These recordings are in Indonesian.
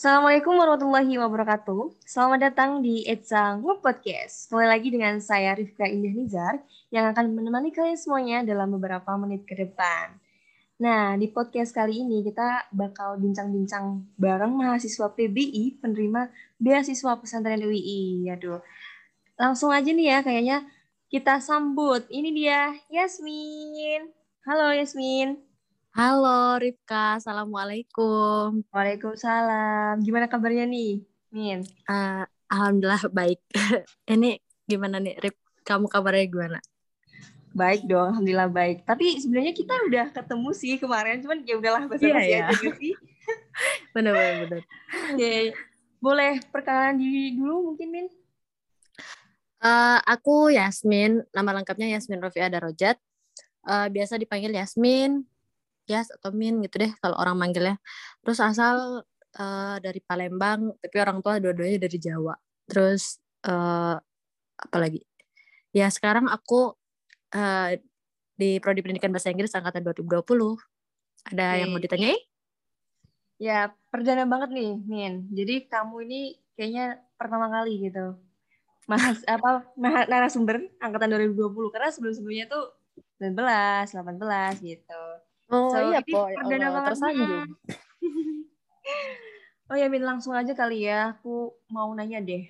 Assalamualaikum warahmatullahi wabarakatuh. Selamat datang di Etsa Podcast. Kembali lagi dengan saya Rifka Indah Nizar yang akan menemani kalian semuanya dalam beberapa menit ke depan. Nah, di podcast kali ini kita bakal bincang-bincang bareng mahasiswa PBI penerima beasiswa pesantren UII. Aduh, langsung aja nih ya kayaknya kita sambut. Ini dia Yasmin. Halo Yasmin. Halo Rifka, Assalamualaikum. Waalaikumsalam. Gimana kabarnya nih, Min? Uh, Alhamdulillah baik. Ini gimana nih, Rif? Kamu kabarnya gimana? Baik dong, Alhamdulillah baik. Tapi sebenarnya kita udah ketemu sih kemarin, cuman ya udahlah bahasa yeah, yeah. aja sih. bener, bener, bener. Oke, boleh perkenalan diri dulu mungkin, Min? Uh, aku Yasmin, nama lengkapnya Yasmin Rofi Adarojat. Uh, biasa dipanggil Yasmin, Yas atau Min gitu deh kalau orang manggilnya. Terus asal uh, dari Palembang, tapi orang tua dua-duanya dari Jawa. Terus uh, apa lagi? Ya sekarang aku uh, di Prodi Pendidikan Bahasa Inggris angkatan 2020. Ada okay. yang mau ditanyai? Ya, perdana banget nih, Min. Jadi kamu ini kayaknya pertama kali gitu. Mas apa narasumber angkatan 2020 karena sebelum-sebelumnya tuh 19, 18 gitu. Oh so, iya, po. Perdana oh, tersanjung. oh ya, Min, langsung aja kali ya. Aku mau nanya deh.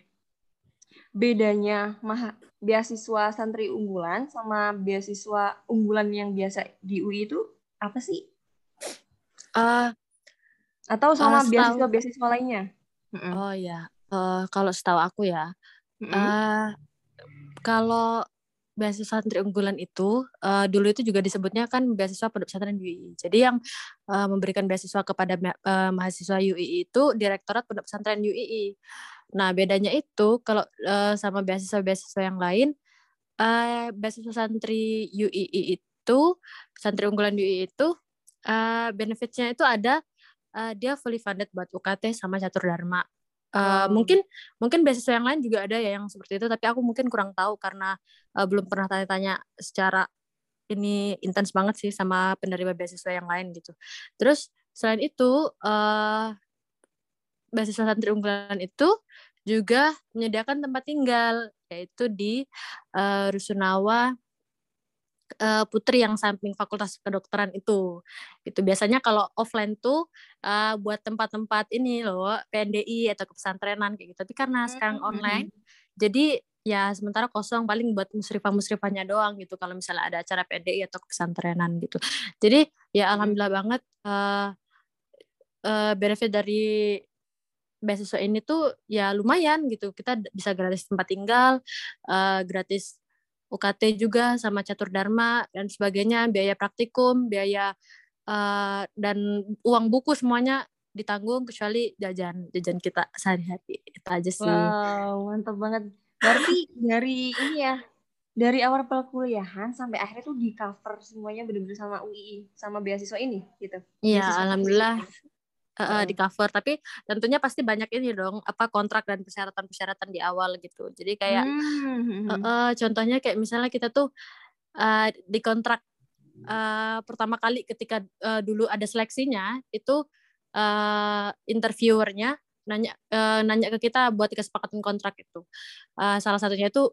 Bedanya mah beasiswa santri unggulan sama beasiswa unggulan yang biasa di UI itu apa sih? Uh, Atau sama uh, beasiswa-beasiswa lainnya? Oh ya, uh, kalau setahu aku ya, mm -hmm. uh, kalau beasiswa santri unggulan itu uh, dulu itu juga disebutnya kan beasiswa pondok pesantren UI. Jadi yang uh, memberikan beasiswa kepada uh, mahasiswa UI itu Direktorat Pondok Pesantren UI. Nah, bedanya itu kalau uh, sama beasiswa-beasiswa yang lain uh, beasiswa santri UI itu santri unggulan UI itu uh, benefitsnya itu ada uh, dia fully funded buat UKT sama catur dharma Uh, mungkin mungkin beasiswa yang lain juga ada ya yang seperti itu tapi aku mungkin kurang tahu karena uh, belum pernah tanya-tanya secara ini intens banget sih sama penerima beasiswa yang lain gitu. Terus selain itu uh, beasiswa santri unggulan itu juga menyediakan tempat tinggal yaitu di uh, Rusunawa uh, putri yang samping fakultas kedokteran itu. Itu biasanya kalau offline tuh uh, buat tempat-tempat ini loh PNDI atau pesantrenan kayak gitu. Tapi karena sekarang hmm, hmm, online hmm. jadi ya sementara kosong paling buat musrifah musrifahnya doang gitu. Kalau misalnya ada acara PNDI atau pesantrenan gitu. Jadi ya alhamdulillah banget uh, uh, benefit dari beasiswa ini tuh ya lumayan gitu. Kita bisa gratis tempat tinggal uh, gratis UKT juga sama catur dharma dan sebagainya, biaya praktikum, biaya uh, dan uang buku semuanya ditanggung kecuali jajan jajan kita sehari-hari itu aja sih. Wow, mantap banget. Berarti dari ini ya, dari awal perkuliahan sampai akhirnya tuh di cover semuanya benar-benar sama UI sama beasiswa ini gitu. Iya, alhamdulillah uh, di cover. Tapi tentunya pasti banyak ini dong apa kontrak dan persyaratan-persyaratan di awal gitu. Jadi kayak hmm. uh, uh, contohnya kayak misalnya kita tuh uh, di kontrak uh, pertama kali ketika uh, dulu ada seleksinya itu uh, interviewernya nanya uh, nanya ke kita buat kesepakatan kontrak itu. Uh, salah satunya itu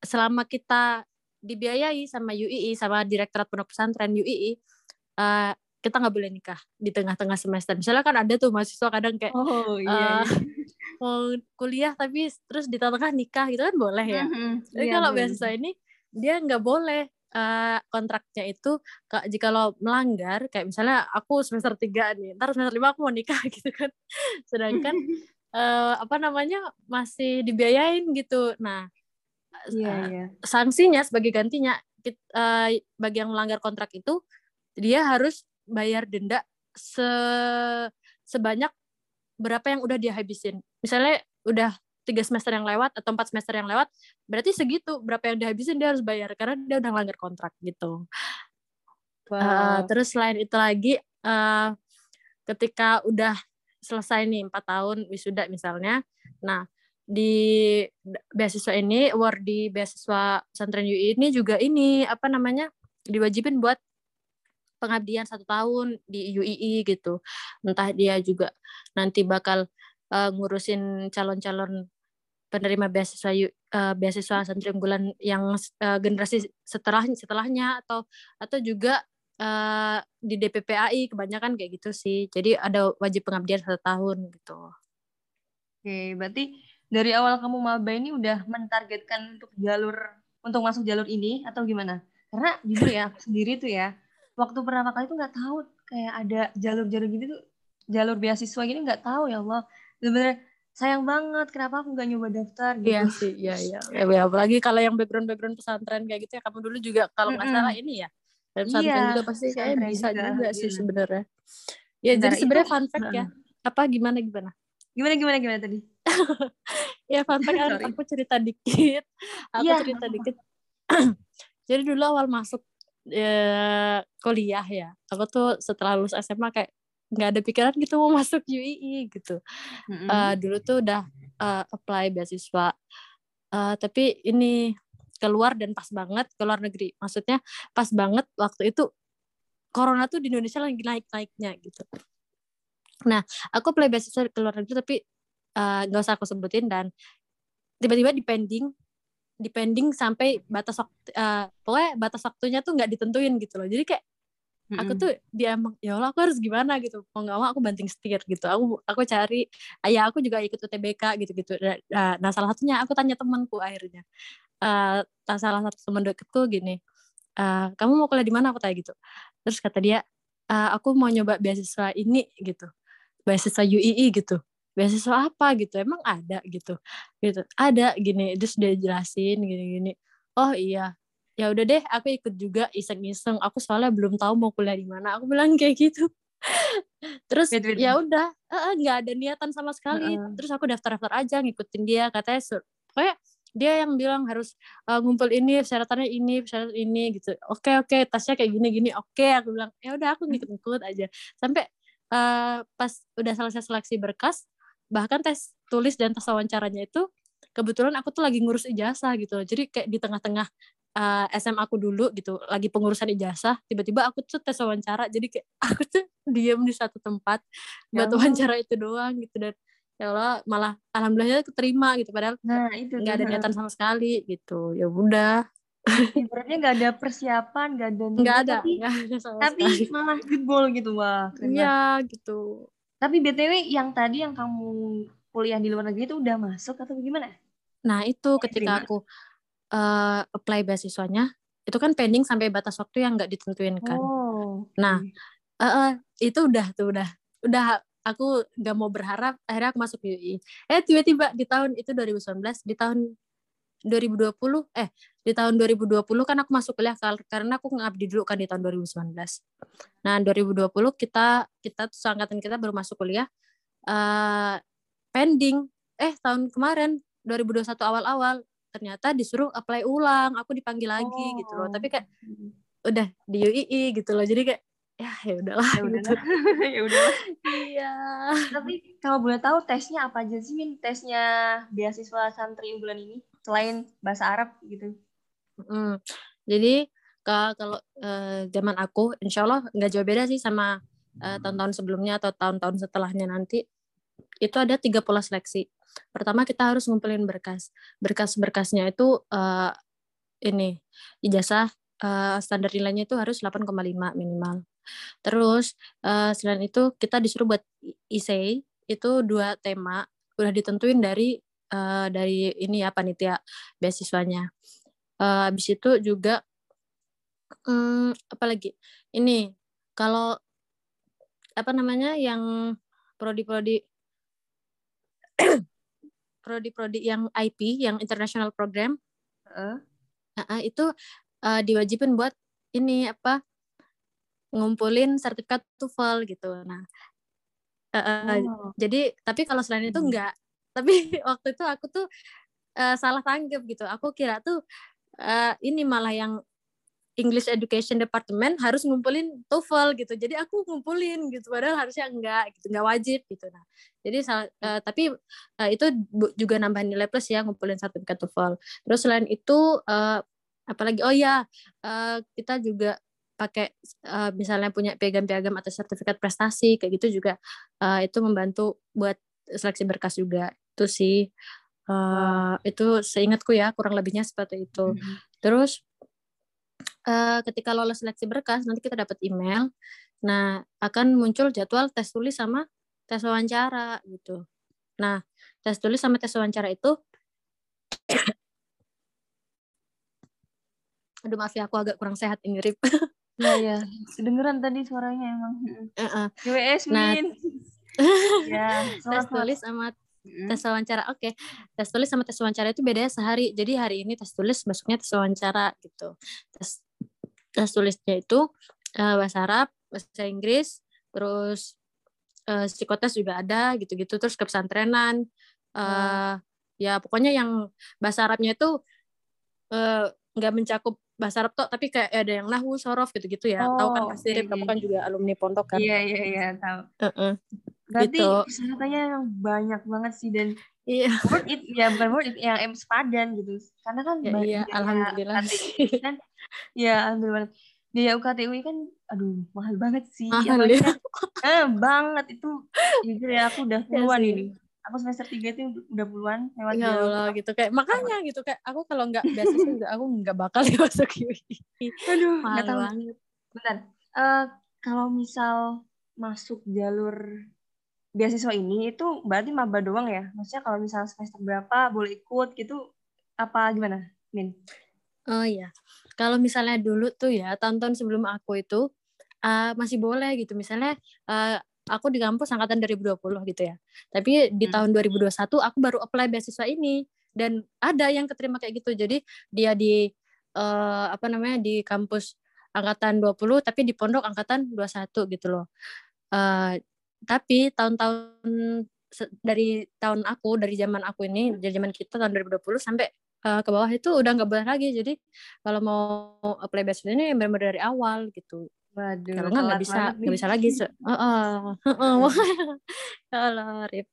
selama kita dibiayai sama UII sama Direktorat Pondok Pesantren UII uh, kita nggak boleh nikah di tengah-tengah semester. Misalnya kan ada tuh mahasiswa kadang kayak oh, iya, uh, mau kuliah tapi terus di tengah-tengah nikah gitu kan boleh ya. Mm-hmm. Tapi iya, kalau beasiswa ini dia nggak boleh uh, kontraknya itu jika lo melanggar kayak misalnya aku semester tiga nih, ntar semester lima aku mau nikah gitu kan. Sedangkan uh, apa namanya masih dibiayain gitu. Nah, yeah, uh, yeah. sanksinya sebagai gantinya uh, bagi yang melanggar kontrak itu dia harus bayar denda se sebanyak berapa yang udah dia habisin. Misalnya udah tiga semester yang lewat atau empat semester yang lewat, berarti segitu berapa yang dihabisin dia harus bayar karena dia udah melanggar kontrak gitu. Wow. Uh, terus selain itu lagi, uh, ketika udah selesai nih empat tahun wisuda misalnya, nah di beasiswa ini award di beasiswa pesantren UI ini juga ini apa namanya diwajibin buat pengabdian satu tahun di UII gitu entah dia juga nanti bakal uh, ngurusin calon-calon penerima beasiswa uh, beasiswa santri unggulan yang uh, generasi setelah setelahnya atau atau juga uh, di DPPAI kebanyakan kayak gitu sih. Jadi ada wajib pengabdian satu tahun gitu. Oke, berarti dari awal kamu maba ini udah mentargetkan untuk jalur untuk masuk jalur ini atau gimana? Karena jujur ya sendiri tuh ya, waktu pertama kali tuh nggak tahu kayak ada jalur-jalur gitu tuh jalur beasiswa gini nggak tahu ya Allah. Sebenarnya sayang banget kenapa aku nggak nyoba daftar gitu. Iya sih, iya iya. Ya, ya, apalagi kalau yang background-background pesantren kayak gitu ya kamu dulu juga kalau nggak mm -hmm. salah ini ya. Dan pesantren iya, juga pasti kayak bisa juga, juga sih iya. sebenarnya. Ya Bentar, jadi sebenarnya fun fact ya. Apa gimana gimana? Gimana gimana gimana tadi? ya fun fact aku cerita dikit. Aku yeah. cerita dikit. jadi dulu awal masuk ya, kuliah ya. Aku tuh setelah lulus SMA kayak nggak ada pikiran gitu mau masuk UII gitu. Mm-hmm. Uh, dulu tuh udah uh, apply beasiswa, uh, tapi ini keluar dan pas banget ke luar negeri. Maksudnya pas banget waktu itu corona tuh di Indonesia lagi naik-naiknya gitu. Nah, aku apply beasiswa ke luar negeri tapi nggak uh, usah aku sebutin dan tiba-tiba dipending dipending sampai batas waktu uh, pokoknya batas waktunya tuh nggak ditentuin gitu loh. Jadi kayak aku tuh dia emang ya Allah aku harus gimana gitu. Mau nggak mau aku banting setir gitu. Aku aku cari ayah aku juga ikut UTBK gitu gitu nah salah satunya aku tanya temanku akhirnya uh, salah satu teman deketku gini uh, kamu mau kuliah di mana? Aku tanya gitu. Terus kata dia uh, aku mau nyoba beasiswa ini gitu. Beasiswa UII gitu beasiswa apa gitu emang ada gitu. Gitu ada gini terus dia jelasin gini gini. Oh iya ya udah deh aku ikut juga iseng-iseng. Aku soalnya belum tahu mau kuliah di mana. Aku bilang kayak gitu. Terus ya udah nggak uh, ada niatan sama sekali. Uh -uh. terus aku daftar-daftar aja ngikutin dia. Katanya kayak dia yang bilang harus uh, ngumpul ini persyaratannya ini persyaratan ini gitu. Oke okay, oke okay, tasnya kayak gini gini. Oke okay. aku bilang ya udah aku ngikut-ngikut aja. Sampai uh, pas udah selesai seleksi berkas bahkan tes tulis dan tes wawancaranya itu kebetulan aku tuh lagi ngurus ijazah gitu. Jadi kayak di tengah-tengah uh, eh, SMA aku dulu gitu lagi pengurusan ijazah tiba-tiba aku tuh tes wawancara. Jadi kayak aku tuh diem di satu tempat ya buat wawancara itu doang gitu. Dan ya Allah malah alhamdulillah keterima gitu. Padahal nah, itu nggak ada niatan sama sekali gitu. Ya udah. Ibaratnya nggak ada persiapan, nggak ada nggak ada, tapi, gak ada sama tapi sekali. malah jebol gitu. Wah. Iya gitu. Tapi btw yang tadi yang kamu kuliah di luar negeri itu udah masuk atau gimana? Nah itu ketika aku uh, apply beasiswanya itu kan pending sampai batas waktu yang nggak ditentuin kan. Oh. Nah, uh, uh, itu udah tuh udah udah aku nggak mau berharap akhirnya aku masuk UI. Eh tiba-tiba di tahun itu 2019 di tahun 2020 eh di tahun 2020 kan aku masuk kuliah karena aku ngabdi dulu kan di tahun 2019. Nah, 2020 kita kita tuh angkatan kita baru masuk kuliah uh, pending. Eh tahun kemarin 2021 awal-awal ternyata disuruh apply ulang aku dipanggil lagi oh. gitu loh. Tapi kayak udah di UII gitu loh. Jadi kayak ya ya udahlah ya gitu. ya udahlah. Iya. Tapi kalau boleh tahu tesnya apa aja sih Min? Tesnya beasiswa santri unggulan ini selain bahasa Arab gitu hmm. jadi kalau uh, zaman aku insya Allah nggak jauh beda sih sama uh, tahun-tahun sebelumnya atau tahun-tahun setelahnya nanti itu ada tiga pola seleksi Pertama kita harus ngumpulin berkas. Berkas-berkasnya itu uh, ini ijazah uh, standar nilainya itu harus 8,5 minimal. Terus uh, selain itu kita disuruh buat essay itu dua tema udah ditentuin dari uh, dari ini ya panitia beasiswanya. Uh, habis itu juga um, apa lagi? Ini kalau apa namanya yang prodi-prodi prodi-prodi yang IP, yang international program, uh. Uh, itu uh, diwajibin buat ini apa ngumpulin sertifikat TOEFL gitu. Nah, uh, oh. jadi tapi kalau selain itu hmm. enggak. Tapi waktu itu aku tuh uh, salah tanggap gitu. Aku kira tuh uh, ini malah yang English Education Department harus ngumpulin TOEFL gitu. Jadi aku ngumpulin gitu padahal harusnya enggak gitu, enggak wajib gitu. Nah, jadi uh, tapi uh, itu juga nambah nilai plus ya ngumpulin sertifikat TOEFL. Terus selain itu uh, apalagi oh ya, uh, kita juga pakai uh, misalnya punya piagam-piagam atau sertifikat prestasi kayak gitu juga uh, itu membantu buat seleksi berkas juga. Itu sih. Uh, itu seingatku ya kurang lebihnya seperti itu. Hmm. terus uh, ketika lolos seleksi berkas nanti kita dapat email. Nah akan muncul jadwal tes tulis sama tes wawancara gitu. Nah tes tulis sama tes wawancara itu aduh maaf ya aku agak kurang sehat ini Rip. Ya ya kedengeran tadi suaranya emang. Uh -uh. GWS nah, ya tes tulis sama tes wawancara. Oke okay. tes tulis sama tes wawancara itu bedanya sehari. Jadi hari ini tes tulis besoknya tes wawancara gitu. Tes tes tulisnya itu uh, bahasa Arab bahasa Inggris terus uh, psikotes juga ada gitu-gitu. Terus kepesantrenan uh, hmm. ya pokoknya yang bahasa Arabnya itu nggak uh, mencakup bahasa Arab tuh tapi kayak ada yang nahu sorof gitu-gitu ya. Oh, tahu kan pasti okay, kamu kan juga alumni pondok kan? Iya iya iya tahu. Uh -uh. Berarti gitu. kesehatannya yang banyak banget sih dan Iya. Worth it ya bukan worth it yang em sepadan gitu. Karena kan ya, iya, alhamdulillah. kan ya alhamdulillah. Biaya UKT UI kan aduh mahal banget sih. Mahal ya. eh, banget itu jujur ya aku udah puluhan ya ini aku semester tiga itu udah puluhan lewat ya Allah gitu kayak makanya gitu kayak aku kalau nggak beasiswa juga aku nggak bakal masuk UI aduh nggak tahu banget bentar uh, kalau misal masuk jalur beasiswa ini itu berarti maba doang ya maksudnya kalau misal semester berapa boleh ikut gitu apa gimana Min oh iya kalau misalnya dulu tuh ya tahun-tahun sebelum aku itu uh, masih boleh gitu misalnya uh, aku di kampus angkatan 2020 gitu ya. Tapi di hmm. tahun 2021 aku baru apply beasiswa ini dan ada yang keterima kayak gitu. Jadi dia di uh, apa namanya di kampus angkatan 20 tapi di pondok angkatan 21 gitu loh. Uh, tapi tahun-tahun dari tahun aku dari zaman aku ini dari zaman kita tahun 2020 sampai uh, ke bawah itu udah nggak boleh lagi jadi kalau mau apply beasiswa ini benar-benar dari awal gitu Waduh, kalau nggak nggak bisa nggak bisa lagi. Se oh, oh. kalau Rip.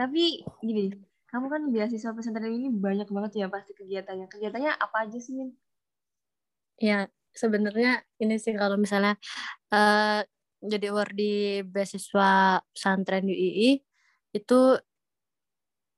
Tapi gini, kamu kan beasiswa pesantren ini banyak banget ya pasti kegiatannya. Kegiatannya apa aja sih, Min? Ya, sebenarnya ini sih kalau misalnya uh, jadi award di beasiswa pesantren UII itu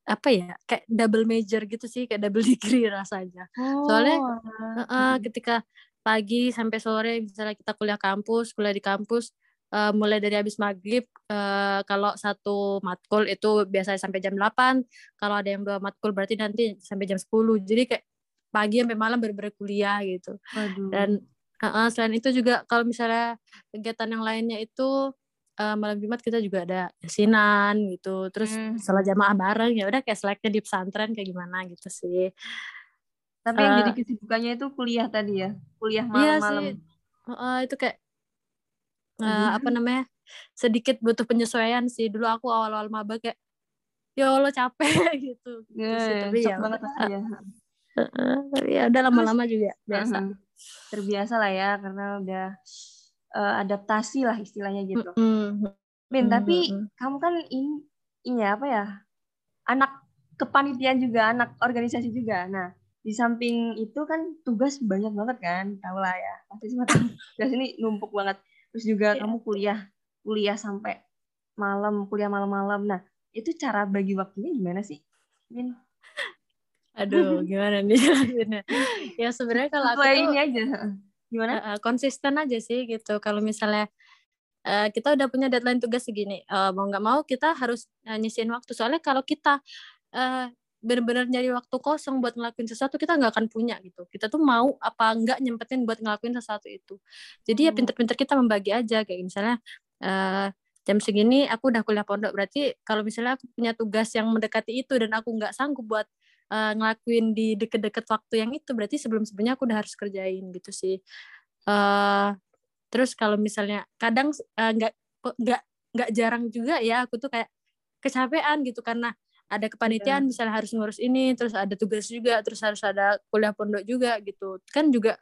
apa ya kayak double major gitu sih kayak double degree rasanya oh. soalnya uh, uh, ketika pagi sampai sore misalnya kita kuliah kampus kuliah di kampus uh, mulai dari habis maghrib uh, kalau satu matkul itu biasanya sampai jam 8 kalau ada yang dua matkul berarti nanti sampai jam 10 jadi kayak pagi sampai malam bener kuliah gitu Aduh. dan uh, selain itu juga kalau misalnya kegiatan yang lainnya itu uh, malam Jumat kita juga ada yasinan gitu terus hmm. setelah jamaah bareng ya udah kayak seleknya di pesantren kayak gimana gitu sih tapi yang jadi kesibukannya itu kuliah tadi ya, kuliah malam-malam. Iya sih. Uh, itu kayak uh, apa namanya? sedikit butuh penyesuaian sih. Dulu aku awal-awal maba kayak ya Allah capek gitu. Yeah, sih, tapi ya banget uh, ya. Uh, ya udah lama-lama juga biasa. Uh, terbiasa lah ya karena udah uh, adaptasi lah istilahnya gitu. Mm -hmm. Min, tapi mm -hmm. kamu kan ini ini apa ya? Anak kepanitiaan juga, anak organisasi juga. Nah, di samping itu kan tugas banyak banget kan tahu lah ya pasti semua tugas ini numpuk banget terus juga yeah. kamu kuliah kuliah sampai malam kuliah malam-malam nah itu cara bagi waktunya gimana sih Min? Aduh, gimana nih jelasinnya? ya sebenarnya kalau aku tuh, ini aja gimana? Uh, konsisten aja sih gitu. Kalau misalnya uh, kita udah punya deadline tugas segini, uh, mau nggak mau kita harus uh, nyisihin waktu. Soalnya kalau kita uh, benar-benar nyari waktu kosong buat ngelakuin sesuatu kita nggak akan punya gitu kita tuh mau apa nggak nyempetin buat ngelakuin sesuatu itu jadi ya hmm. pinter-pinter kita membagi aja kayak misalnya uh, jam segini aku udah kuliah pondok berarti kalau misalnya aku punya tugas yang mendekati itu dan aku nggak sanggup buat uh, ngelakuin di deket-deket waktu yang itu berarti sebelum-sebelumnya aku udah harus kerjain gitu sih. Uh, terus kalau misalnya kadang nggak uh, nggak nggak jarang juga ya aku tuh kayak kecapean gitu karena ada kepanitiaan yeah. misalnya harus ngurus ini terus ada tugas juga terus harus ada kuliah pondok juga gitu. Kan juga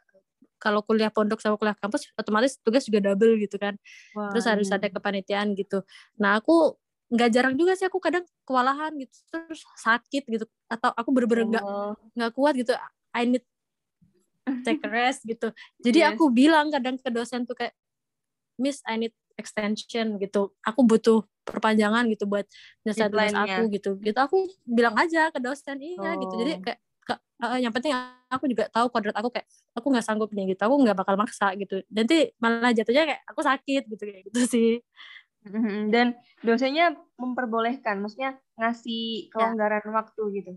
kalau kuliah pondok sama kuliah kampus otomatis tugas juga double gitu kan. Wah, terus harus ada kepanitiaan gitu. Nah aku nggak jarang juga sih aku kadang kewalahan gitu terus sakit gitu atau aku bener-bener nggak oh. nggak kuat gitu I need take a rest gitu jadi yes. aku bilang kadang ke dosen tuh kayak Miss I need extension gitu aku butuh perpanjangan gitu buat nyelesain tugas aku gitu gitu aku bilang aja ke dosen iya oh. gitu jadi oh. kayak uh, yang penting aku juga tahu kodrat aku kayak aku nggak sanggup nih gitu aku nggak bakal maksa gitu nanti malah jatuhnya kayak aku sakit gitu kayak gitu sih. Dan dosennya memperbolehkan maksudnya ngasih ya. kelonggaran ya. waktu gitu.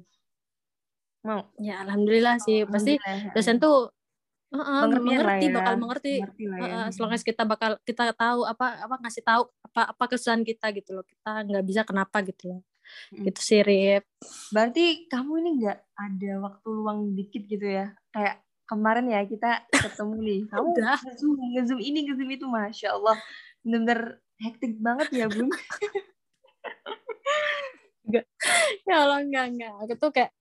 Mau? Ya alhamdulillah sih. Pasti dosen tuh Uh, mengerti ya. bakal mengerti, mengerti lah ya. uh, selama kita bakal kita tahu apa apa ngasih tahu apa apa kesusahan kita gitu loh. Kita nggak bisa kenapa gitu loh. Hmm. gitu sih Rip. Berarti kamu ini nggak ada waktu luang dikit gitu ya? Kayak kemarin ya kita ketemu nih. Kamu ngezoom ngezoom ini ngezoom itu masya Allah. Bener-bener hektik banget ya bun. Enggak. ya Allah enggak enggak aku tuh kayak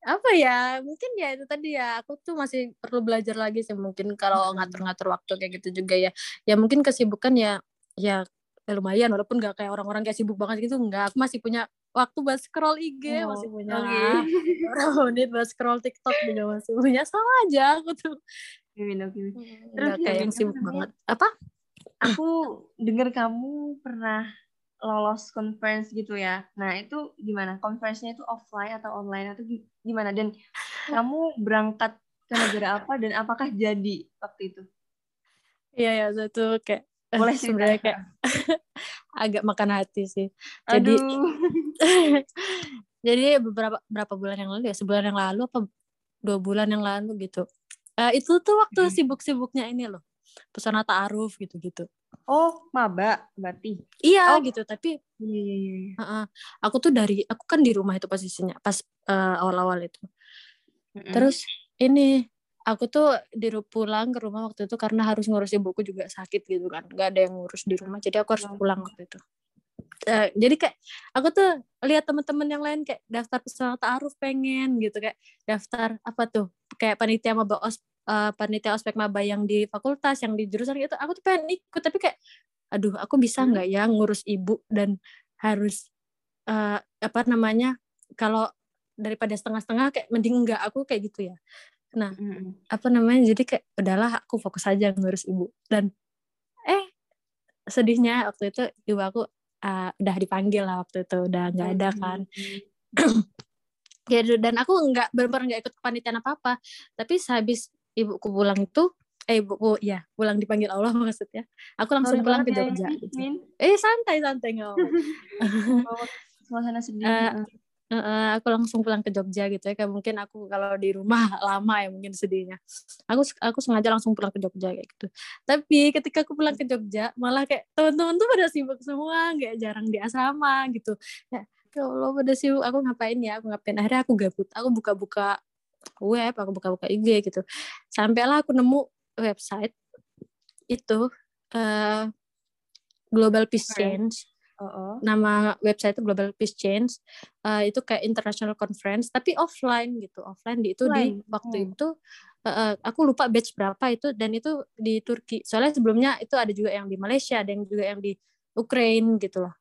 apa ya mungkin ya itu tadi ya. Aku tuh masih perlu belajar lagi sih. Mungkin kalau ngatur-ngatur waktu kayak gitu juga ya. Ya mungkin kesibukan ya ya, ya lumayan. Walaupun nggak kayak orang-orang kayak sibuk banget gitu enggak aku masih punya waktu buat scroll IG oh, masih punya okay. menit buat scroll TikTok juga masih punya. Sama aja aku tuh. Gimana. Hmm, Terus kayak yang sibuk banget. Apa aku dengar kamu pernah lolos conference gitu ya. Nah, itu gimana? Conference-nya itu offline atau online atau gimana? Dan kamu berangkat ke negara apa dan apakah jadi waktu itu? Iya, ya, itu kayak boleh sebenarnya kayak agak makan hati sih. Jadi jadi beberapa berapa bulan yang lalu ya, sebulan yang lalu apa dua bulan yang lalu gitu. Uh, itu tuh waktu sibuk-sibuknya ini loh pesona ta'aruf gitu-gitu. Oh, maba berarti. Iya oh. gitu, tapi uh, uh, aku tuh dari aku kan di rumah itu posisinya pas uh, awal-awal itu. Mm-hmm. Terus ini aku tuh di pulang ke rumah waktu itu karena harus ngurus ibuku juga sakit gitu kan. Gak ada yang ngurus di rumah, jadi aku harus pulang waktu itu. Uh, jadi kayak aku tuh lihat teman-teman yang lain kayak daftar pesona ta'aruf pengen gitu kayak daftar apa tuh kayak panitia maba os uh, panitia ospek maba yang di fakultas yang di jurusan itu aku tuh pengen ikut tapi kayak aduh aku bisa hmm. nggak ya ngurus ibu dan harus uh, apa namanya kalau daripada setengah-setengah kayak mending enggak aku kayak gitu ya. Nah hmm. apa namanya jadi kayak udahlah aku fokus aja ngurus ibu. Dan eh sedihnya waktu itu ibu aku uh, udah dipanggil lah waktu itu udah nggak ada kan. ya dan aku nggak benar-benar nggak ikut kepanitiaan apa apa tapi sehabis ibuku pulang itu eh ibuku ya pulang dipanggil Allah maksudnya. Aku langsung pulang ke Jogja ya, gitu. eh santai santai nggak suasana sedih uh, uh, uh, aku langsung pulang ke Jogja gitu ya kayak mungkin aku kalau di rumah lama ya mungkin sedihnya. Aku aku sengaja langsung pulang ke Jogja kayak gitu. Tapi ketika aku pulang ke Jogja malah kayak teman-teman tuh pada sibuk semua nggak jarang di asrama gitu. Ya ya Allah pada sibuk aku ngapain ya? Aku ngapain. Akhirnya aku gabut aku buka-buka web aku buka-buka IG gitu. Sampailah aku nemu website itu uh, Global Peace Change. Uh-oh. nama website itu Global Peace Change. Uh, itu kayak international conference tapi offline gitu. Offline di itu offline. di waktu hmm. itu uh, aku lupa batch berapa itu dan itu di Turki. Soalnya sebelumnya itu ada juga yang di Malaysia ada yang juga yang di Ukraine gitu loh.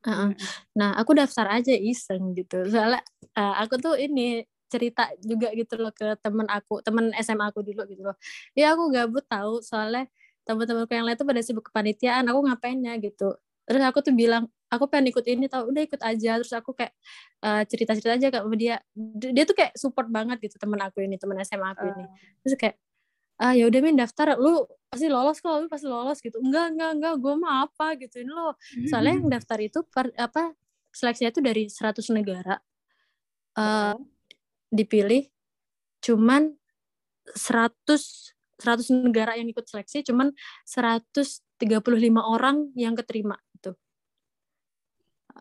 Uh-uh. nah aku daftar aja iseng gitu. Soalnya uh, aku tuh ini cerita juga gitu loh ke temen aku temen SMA aku dulu gitu loh. Ya aku gabut tahu soalnya teman-temanku yang lain tuh pada sibuk kepanitiaan aku ngapainnya gitu. Terus aku tuh bilang aku pengen ikut ini tau udah ikut aja. Terus aku kayak uh, cerita-cerita aja ke dia. Dia tuh kayak support banget gitu temen aku ini temen SMA aku ini. Terus kayak ah ya udah min daftar. Lu pasti lolos kok lu pasti lolos gitu. Enggak enggak enggak gue mah apa gitu ini lo soalnya yang daftar itu per, apa seleksinya itu dari 100 negara. Uh, dipilih cuman 100 100 negara yang ikut seleksi cuman 135 orang yang keterima itu.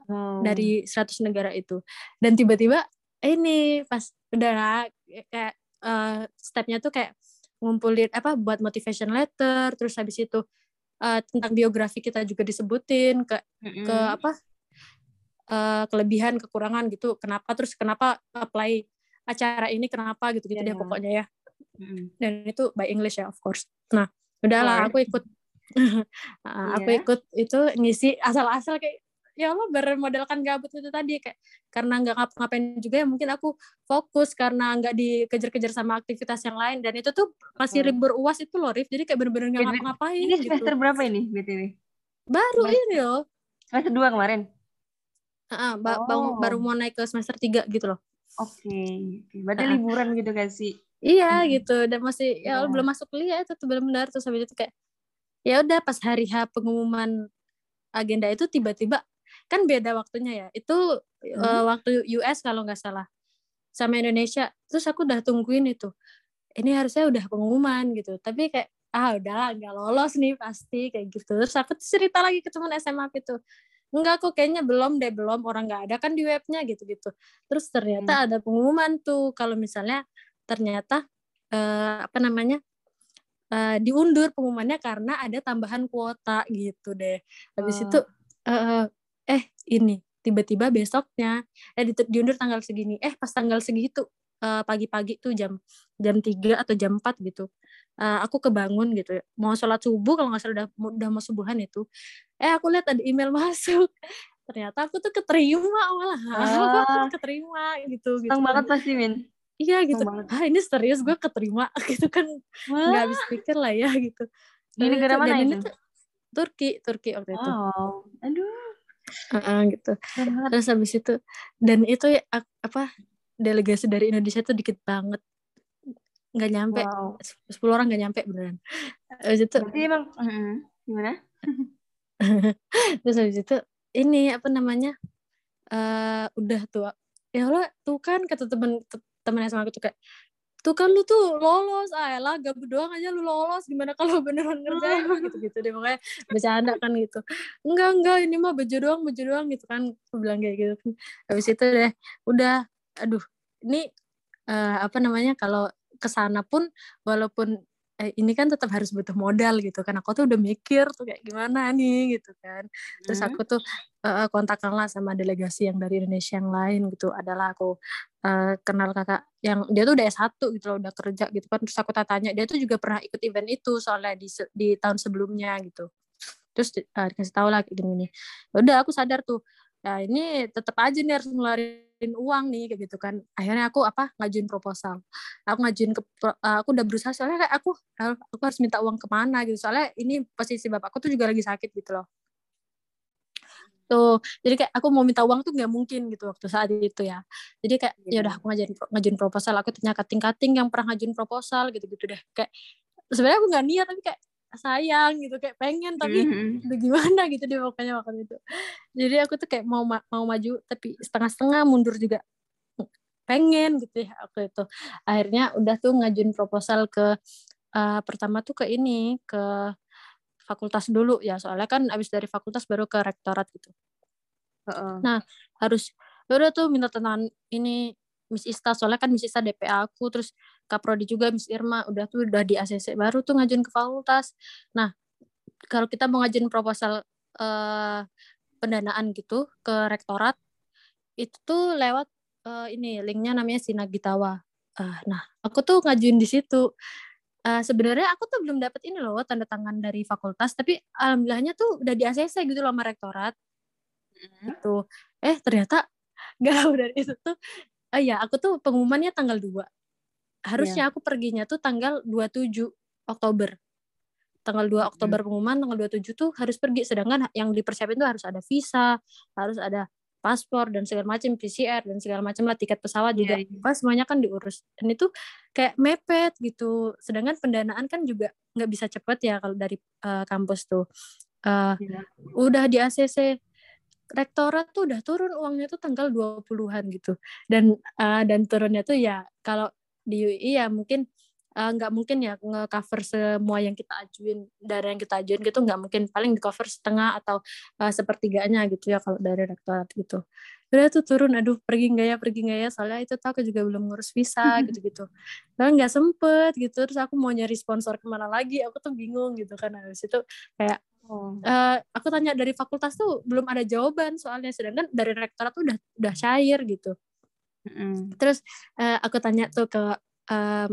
Hmm. Dari 100 negara itu. Dan tiba-tiba ini pas udah kayak uh, stepnya tuh kayak ngumpulin apa buat motivation letter terus habis itu uh, tentang biografi kita juga disebutin ke mm -hmm. ke apa uh, kelebihan kekurangan gitu kenapa terus kenapa apply acara ini kenapa gitu gitu yeah. deh iya. pokoknya ya dan itu by English ya of course nah udahlah aku ikut yeah. aku iya. ikut itu ngisi asal-asal kayak ya Allah bermodalkan gabut itu tadi kayak karena nggak ngapa-ngapain juga ya mungkin aku fokus karena nggak dikejar-kejar sama aktivitas yang lain dan itu tuh masih libur uas itu loh Rif jadi kayak bener-bener nggak ngapa-ngapain ini semester gitu. berapa ini btw baru Mas. ini loh semester dua kemarin uh, ba oh. baru mau naik ke semester tiga gitu loh oke okay. berarti liburan gitu gak sih? Iya hmm. gitu. Dan masih ya yeah. belum masuk kuliah itu tuh benar-benar. Terus habis itu kayak ya udah pas hari H pengumuman agenda itu tiba-tiba kan beda waktunya ya. Itu hmm. uh, waktu US kalau nggak salah sama Indonesia. Terus aku udah tungguin itu. Ini harusnya udah pengumuman gitu. Tapi kayak ah udahlah nggak lolos nih pasti kayak gitu. Terus aku cerita lagi ke teman SMA itu enggak kok kayaknya belum deh belum orang nggak ada kan di webnya gitu gitu terus ternyata hmm. ada pengumuman tuh kalau misalnya ternyata uh, apa namanya uh, diundur pengumumannya karena ada tambahan kuota gitu deh habis oh. itu uh, eh ini tiba-tiba besoknya eh di, diundur tanggal segini eh pas tanggal segitu uh, pagi-pagi tuh jam jam 3 atau jam 4 gitu uh, aku kebangun gitu. Mau sholat subuh kalau nggak salah udah udah mau subuhan itu. Eh aku lihat ada email masuk. Ternyata aku tuh keterima malah. Ah. keterima gitu gitu. banget pasti min. Iya gitu. ah ini serius gue keterima gitu kan. Nggak habis pikir lah ya gitu. Di negara mana ini tuh, Turki Turki waktu itu. Oh aduh. Uh, gitu. Terus habis itu dan itu ya, apa delegasi dari Indonesia tuh dikit banget nggak nyampe. Wow. 10 orang nggak nyampe beneran. Habis itu Berarti emang uh, gimana? Terus habis itu ini apa namanya uh, udah tua. Ya Allah tuh kan kata temen temen sama aku tuh kayak tuh kan lu tuh lolos ah lah gabut doang aja lu lolos gimana kalau beneran ngerjain gitu gitu deh makanya bercanda kan gitu. Enggak enggak ini mah baju doang baju doang gitu kan. Aku bilang kayak gitu. Kan habis itu deh udah aduh ini uh, apa namanya kalau ke sana pun walaupun eh, ini kan tetap harus butuh modal gitu kan. Aku tuh udah mikir tuh kayak gimana nih gitu kan. Terus aku tuh uh, kontakkanlah sama delegasi yang dari Indonesia yang lain gitu. Adalah aku uh, kenal kakak yang dia tuh udah S1 gitu loh udah kerja gitu kan. Terus aku tanya dia tuh juga pernah ikut event itu soalnya di di tahun sebelumnya gitu. Terus uh, dikasih tahu lah kayak gini nih ya udah aku sadar tuh ya ini tetap aja nih harus ngeluarin uang nih kayak gitu kan. Akhirnya aku apa ngajuin proposal. Aku ngajuin ke uh, aku udah berusaha soalnya kayak aku aku harus minta uang ke mana gitu. Soalnya ini posisi bapakku tuh juga lagi sakit gitu loh. Tuh jadi kayak aku mau minta uang tuh nggak mungkin gitu waktu saat itu ya. Jadi kayak yeah. ya udah aku ngajuin ngajuin proposal. Aku tanya kating kating yang pernah ngajuin proposal gitu gitu deh. Kayak sebenarnya aku nggak niat tapi kayak sayang gitu kayak pengen tapi mm-hmm. gimana gitu dia makanya waktu itu. Jadi aku tuh kayak mau mau maju tapi setengah-setengah mundur juga. Pengen gitu ya aku itu. Akhirnya udah tuh ngajuin proposal ke uh, pertama tuh ke ini ke fakultas dulu ya. Soalnya kan abis dari fakultas baru ke rektorat gitu. Uh-uh. nah harus ya udah tuh minta tentang ini Miss Ista. Soalnya kan Miss Ista DPA aku. Terus Kaprodi juga Miss Irma udah tuh udah di ACC baru tuh ngajuin ke fakultas. Nah kalau kita mau ngajuin proposal uh, pendanaan gitu ke rektorat itu tuh lewat uh, ini linknya namanya Sinagitawa. Uh, nah aku tuh ngajuin di situ. Uh, sebenarnya aku tuh belum dapat ini loh tanda tangan dari fakultas tapi alhamdulillahnya tuh udah di ACC gitu loh sama rektorat. Mm. gitu. Eh ternyata gak dari itu tuh uh, ya aku tuh pengumumannya tanggal 2 harusnya yeah. aku perginya tuh tanggal 27 Oktober tanggal 2 Oktober hmm. pengumuman tanggal 27 tuh harus pergi sedangkan yang dipersiapin tuh harus ada visa harus ada paspor dan segala macam PCR dan segala macam lah tiket pesawat juga yeah, yeah. semuanya kan diurus dan itu kayak mepet gitu sedangkan pendanaan kan juga nggak bisa cepet ya kalau dari uh, kampus tuh uh, yeah. udah di ACC rektorat tuh udah turun uangnya tuh tanggal 20-an gitu. Dan uh, dan turunnya tuh ya kalau di UI ya mungkin uh, nggak mungkin ya nge-cover semua yang kita ajuin dari yang kita ajuin gitu nggak mungkin. Paling di cover setengah atau uh, sepertiganya gitu ya kalau dari rektorat gitu. Udah tuh turun aduh pergi nggak ya pergi nggak ya? Soalnya itu tuh aku juga belum ngurus visa gitu gitu tapi nggak sempet gitu terus aku mau nyari sponsor ke mana lagi aku tuh bingung gitu kan. Habis itu kayak Oh. Uh, aku tanya dari fakultas tuh belum ada jawaban soalnya sedangkan dari rektorat tuh udah udah cair gitu. Terus uh, aku tanya tuh ke um,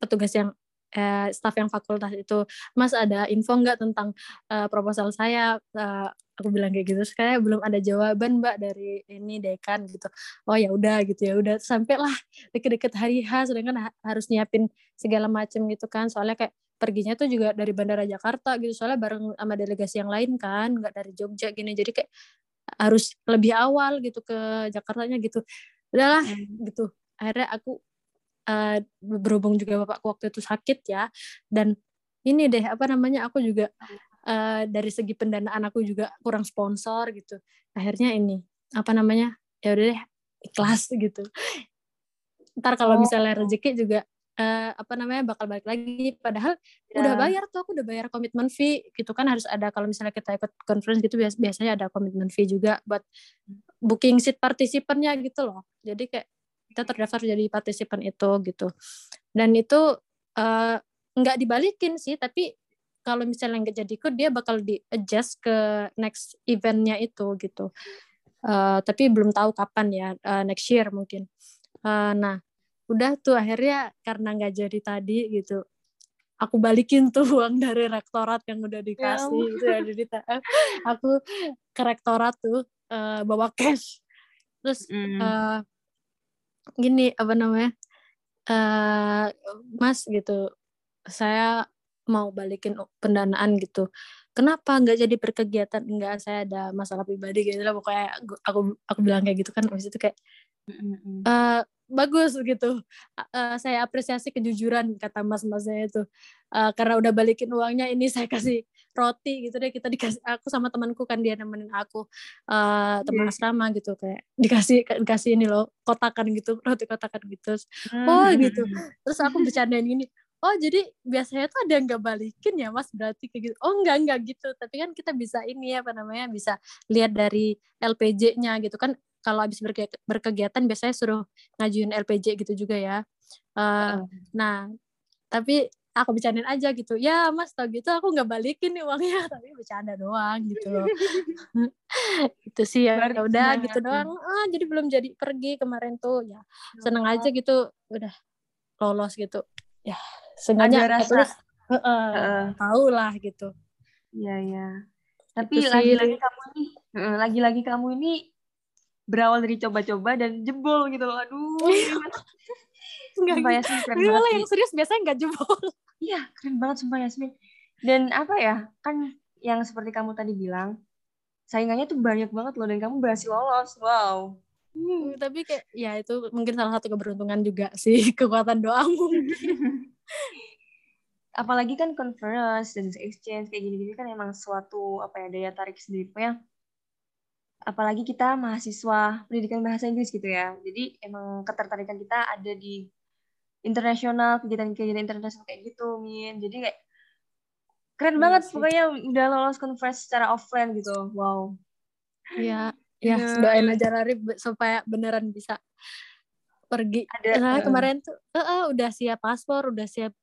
petugas yang uh, staff yang fakultas itu, Mas ada info nggak tentang uh, proposal saya? Uh, aku bilang kayak gitu, kayak belum ada jawaban mbak dari ini dekan gitu. Oh ya udah gitu ya udah sampailah deket-deket hari H, sedangkan harus nyiapin segala macam gitu kan. Soalnya kayak perginya tuh juga dari Bandara Jakarta gitu soalnya bareng sama delegasi yang lain kan nggak dari Jogja gini jadi kayak harus lebih awal gitu ke Jakartanya gitu udahlah hmm. gitu akhirnya aku uh, berhubung juga bapakku waktu itu sakit ya dan ini deh apa namanya aku juga uh, dari segi pendanaan aku juga kurang sponsor gitu akhirnya ini apa namanya ya udah deh ikhlas gitu ntar kalau oh. misalnya rezeki juga uh, apa namanya bakal balik lagi. Padahal yeah. udah bayar tuh aku udah bayar komitmen fee gitu kan. Harus ada kalau misalnya kita ikut conference gitu bias biasanya ada komitmen fee juga buat booking seat partisipannya gitu loh. Jadi kayak kita terdaftar jadi partisipan itu gitu. Dan itu uh, nggak dibalikin sih tapi kalau misalnya nggak jadi ikut dia bakal di adjust ke next eventnya itu gitu. Uh, tapi belum tahu kapan ya uh, next year mungkin. Uh, nah udah tuh akhirnya karena nggak jadi tadi gitu aku balikin tuh uang dari rektorat yang udah dikasih ya itu ya jadi aku ke rektorat tuh uh, bawa cash. Terus mm. uh, gini apa namanya uh, mas gitu saya mau balikin pendanaan gitu. Kenapa? Nggak jadi berkegiatan? Enggak saya ada masalah pribadi gitu lah pokoknya aku aku bilang kayak gitu kan habis itu kayak uh, bagus gitu. Uh, saya apresiasi kejujuran kata mas-mas saya itu. Uh, karena udah balikin uangnya ini saya kasih roti gitu deh. Kita dikasih aku sama temanku kan dia nemenin aku. Uh, teman yeah. asrama gitu kayak dikasih dikasih ini loh kotakan gitu roti kotakan gitu. Hmm. oh gitu. Terus aku bercandain ini oh jadi biasanya tuh ada yang nggak balikin ya mas? Berarti kayak gitu. Oh enggak enggak gitu. Tapi kan kita bisa ini ya apa namanya bisa lihat dari LPJ-nya gitu kan kalau habis berkegiatan biasanya suruh ngajuin LPJ gitu juga ya. Uh, nah, tapi aku bercandain aja gitu. Ya mas tau gitu aku nggak balikin nih uangnya, tapi bercanda doang gitu loh. itu sih ya, ya udah gitu doang. Ah, jadi belum jadi pergi kemarin tuh ya seneng aja gitu, udah lolos gitu. Ya sengaja terus uh, uh, tahu lah gitu. Iya ya. Tapi lagi-lagi kamu nih, lagi-lagi kamu ini berawal dari coba-coba dan jebol gitu loh. Aduh. Enggak sumpah Yasmin keren banget. yang serius biasanya enggak jebol. Iya, keren banget sumpah Yasmin. Dan apa ya, kan yang seperti kamu tadi bilang, saingannya tuh banyak banget loh dan kamu berhasil lolos. Wow. Hmm, tapi kayak ya itu mungkin salah satu keberuntungan juga sih, kekuatan doamu. Apalagi kan conference dan exchange kayak gini-gini kan emang suatu apa ya daya tarik sendiri. Pokoknya apalagi kita mahasiswa pendidikan bahasa Inggris gitu ya. Jadi emang ketertarikan kita ada di internasional, kegiatan-kegiatan internasional kayak gitu, Min. Jadi kayak keren iya banget sih. pokoknya udah lolos conference secara offline gitu. Wow. Iya, ya, ya doain aja Rari supaya beneran bisa pergi. Ada, nah, uh, kemarin tuh uh, uh, udah siap paspor, udah siap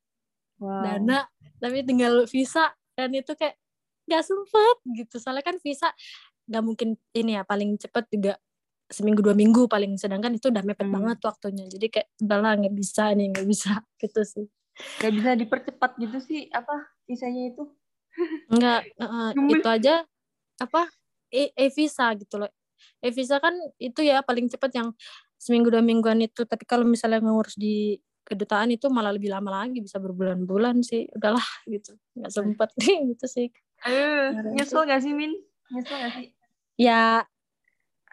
wow. dana, tapi tinggal visa dan itu kayak gak sempet gitu. Soalnya kan visa nggak mungkin ini ya paling cepet juga seminggu dua minggu paling. Sedangkan itu udah mepet hmm. banget waktunya. Jadi kayak udahlah nggak bisa nih nggak bisa. Gitu sih. Nggak bisa dipercepat gitu sih apa visanya itu. Nggak uh, itu aja apa e, e visa gitu loh. E visa kan itu ya paling cepet yang seminggu dua mingguan itu. Tapi kalau misalnya ngurus di kedutaan itu malah lebih lama lagi bisa berbulan-bulan sih. Udahlah gitu. Nggak sempet. Gitu sih. Aduh, nyesel gak sih Min? Nyesel gak sih ya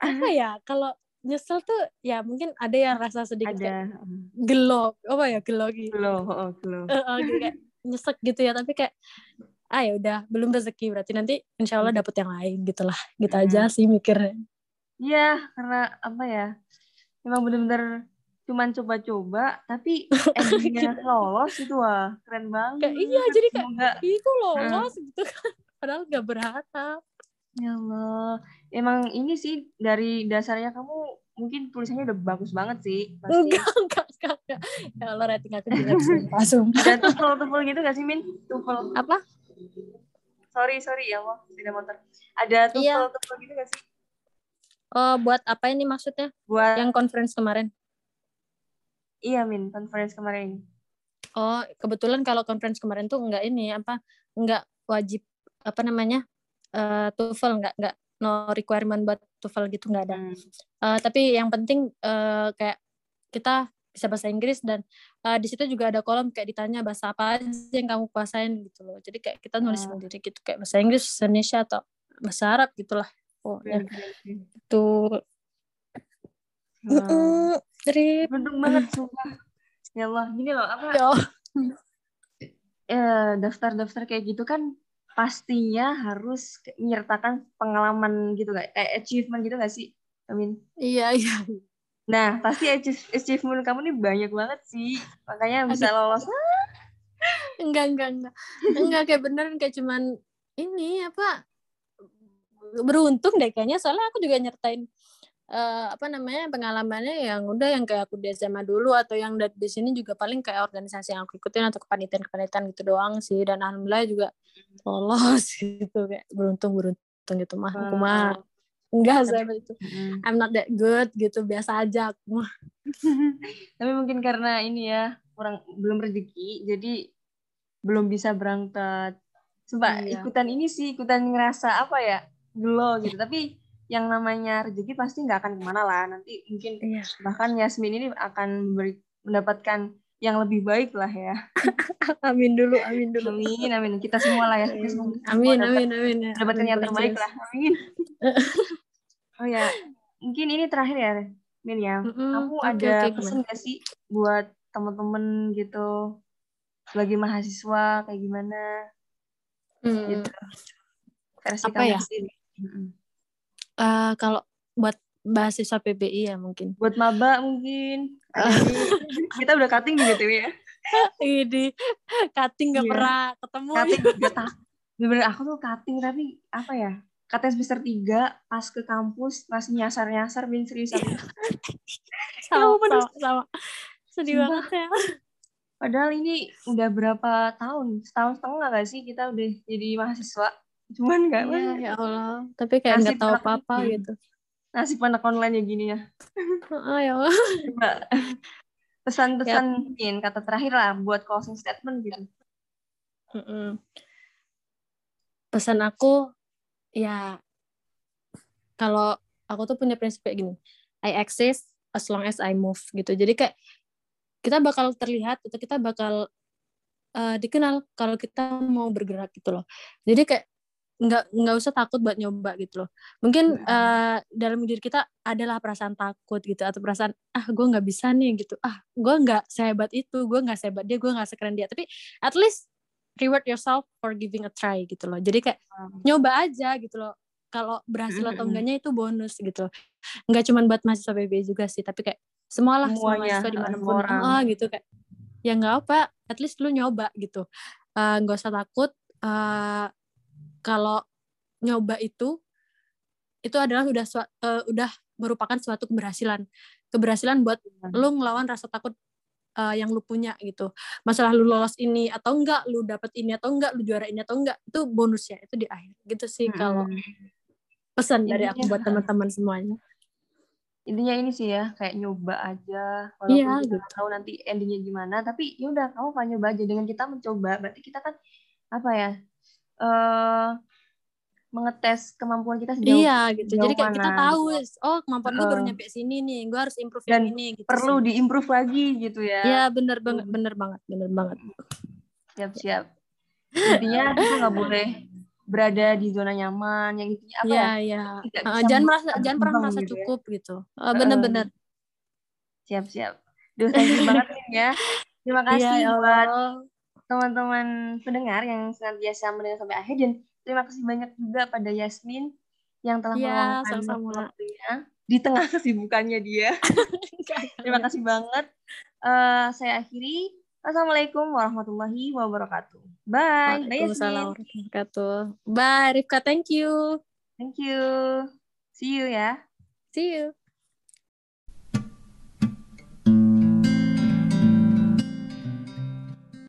apa ya kalau nyesel tuh ya mungkin ada yang rasa sedikit ada. kayak gelo apa ya gelo gitu gelo oh, gelo uh, uh, gitu, kayak nyesek gitu ya tapi kayak ah ya udah belum rezeki berarti nanti insya Allah dapet yang lain gitulah gitu hmm. aja sih mikirnya iya karena apa ya emang bener-bener cuman coba-coba tapi endingnya gitu. lolos itu wah keren banget kayak, iya jadi kayak Semoga, itu lolos hmm. gitu kan padahal gak berharap Ya Allah, emang ini sih dari dasarnya kamu mungkin tulisannya udah bagus banget sih. Pasti. Enggak, enggak, enggak, enggak. Ya Allah, rating aku tidak langsung. Ada tufel-tufel gitu gak sih, Min? Tufel. Apa? Sorry, sorry ya Allah, tidak motor. Ada tufel-tufel iya. gitu gak sih? Oh, buat apa ini maksudnya? Buat yang conference kemarin. Iya, Min, conference kemarin. Oh, kebetulan kalau conference kemarin tuh enggak ini apa? Enggak wajib apa namanya? Uh, TOEFL nggak nggak no requirement buat TOEFL gitu nggak ada. Hmm. Uh, tapi yang penting uh, kayak kita bisa bahasa Inggris dan uh, di situ juga ada kolom kayak ditanya bahasa apa aja yang kamu kuasain gitu loh jadi kayak kita nulis oh. sendiri gitu kayak bahasa Inggris bahasa Indonesia atau bahasa Arab gitulah oh ya itu. Dari Beruntung banget sumpah. Ya Allah, gini loh apa? Ya eh, daftar-daftar kayak gitu kan pastinya harus menyertakan pengalaman gitu gak? Eh, achievement gitu gak sih? Amin. Iya, iya. Nah, pasti achievement kamu nih banyak banget sih. Makanya bisa lolos. enggak, enggak, enggak. Enggak, kayak bener kayak cuman ini apa beruntung deh kayaknya soalnya aku juga nyertain uh, apa namanya pengalamannya yang udah yang kayak aku di SMA dulu atau yang di sini juga paling kayak organisasi yang aku ikutin atau kepanitiaan-kepanitiaan gitu doang sih dan alhamdulillah juga lolos gitu kayak beruntung beruntung gitu mah. Aku mah enggak saya itu I'm not that good gitu biasa aja aku mah. Tapi mungkin karena ini ya kurang belum rezeki jadi belum bisa berangkat. Sumpah iya. ikutan ini sih ikutan ngerasa apa ya gelo gitu. Tapi yang namanya rezeki pasti nggak akan ke mana lah. Nanti mungkin iya. bahkan Yasmin ini akan memberi, mendapatkan yang lebih baik lah ya. Amin dulu amin dulu. Amin amin. Kita semua lah ya. Kita semua, amin semua amin amin ya. dapatkan yang terbaik lah. Amin. Oh ya mungkin ini terakhir ya Min ya. Mm-hmm. aku okay, ada okay, pesan gak sih buat temen-temen gitu? Sebagai mahasiswa kayak gimana? Mm. gitu. Versi apa ya? sendiri. Uh, kalau buat mahasiswa PBI ya mungkin. Buat maba mungkin. kita udah cutting gitu ya. Ini cutting gak iya. pernah ketemu. Cutting gak tahu. Bener aku tuh cutting tapi apa ya? Katanya semester 3 pas ke kampus masih nyasar-nyasar bin serius aku. sama, sama, sama. Sedih Sumpah. banget ya. Padahal ini udah berapa tahun? Setahun setengah gak sih kita udah jadi mahasiswa? cuman nggak ya, ya Allah tapi kayak nggak tahu apa apa gitu nasib anak online ya gini ya. Oh, ya Allah. Pesan-pesan ya. mungkin kata terakhir lah buat closing statement gitu. Pesan aku ya kalau aku tuh punya prinsip kayak gini I exist as long as I move gitu. Jadi kayak kita bakal terlihat atau kita bakal uh, dikenal kalau kita mau bergerak gitu loh. Jadi kayak nggak nggak usah takut buat nyoba gitu loh. Mungkin uh, dalam diri kita adalah perasaan takut gitu atau perasaan ah gue nggak bisa nih gitu. Ah gue nggak sehebat itu gue nggak sehebat dia gue nggak sekeren dia. Tapi at least reward yourself for giving a try gitu loh. Jadi kayak hmm. nyoba aja gitu loh. Kalau berhasil atau enggaknya itu bonus gitu nggak cuma buat mahasiswa PB juga sih tapi kayak semualah semua mahasiswa di mana pun ah gitu kayak ya nggak apa at least lu nyoba gitu. Eh, nggak uh, usah takut uh, kalau nyoba itu itu adalah udah uh, udah merupakan suatu keberhasilan. Keberhasilan buat hmm. lu ngelawan rasa takut uh, yang lu punya gitu. Masalah lu lolos ini atau enggak lu dapet ini atau enggak lu juara ini atau enggak itu bonusnya itu di akhir. Gitu sih hmm. kalau pesan dari aku buat teman-teman semuanya. Intinya ini sih ya kayak nyoba aja. Walaupun kita gitu. tahu nanti endingnya gimana tapi ya udah kamu kan nyoba aja. Dengan kita mencoba berarti kita kan apa ya uh, mengetes kemampuan kita sejauh Iya gitu. Jadi kayak kita tahu, oh kemampuan uh, gue baru nyampe sini nih, gue harus improve dan ini. Gitu perlu sih. diimprove lagi gitu ya. Iya bener banget, bener banget, bener banget. Siap siap. Intinya kita nggak boleh berada di zona nyaman yang intinya apa ya? Iya iya. Uh, jangan merasa, jangan pernah merasa gitu cukup ya. gitu. Uh, bener-bener. Siap siap. Duh, thank you banget ya. Terima iya, kasih ya, buat teman-teman pendengar yang senantiasa mendengar sampai akhir dan terima kasih banyak juga pada Yasmin yang telah ya, meluangkan waktunya di tengah kesibukannya dia. terima kasih banget. Uh, saya akhiri. Assalamualaikum warahmatullahi wabarakatuh. Bye. Bye Yasmin. warahmatullahi wabarakatuh. Bye Rifka, thank you. Thank you. See you ya. See you.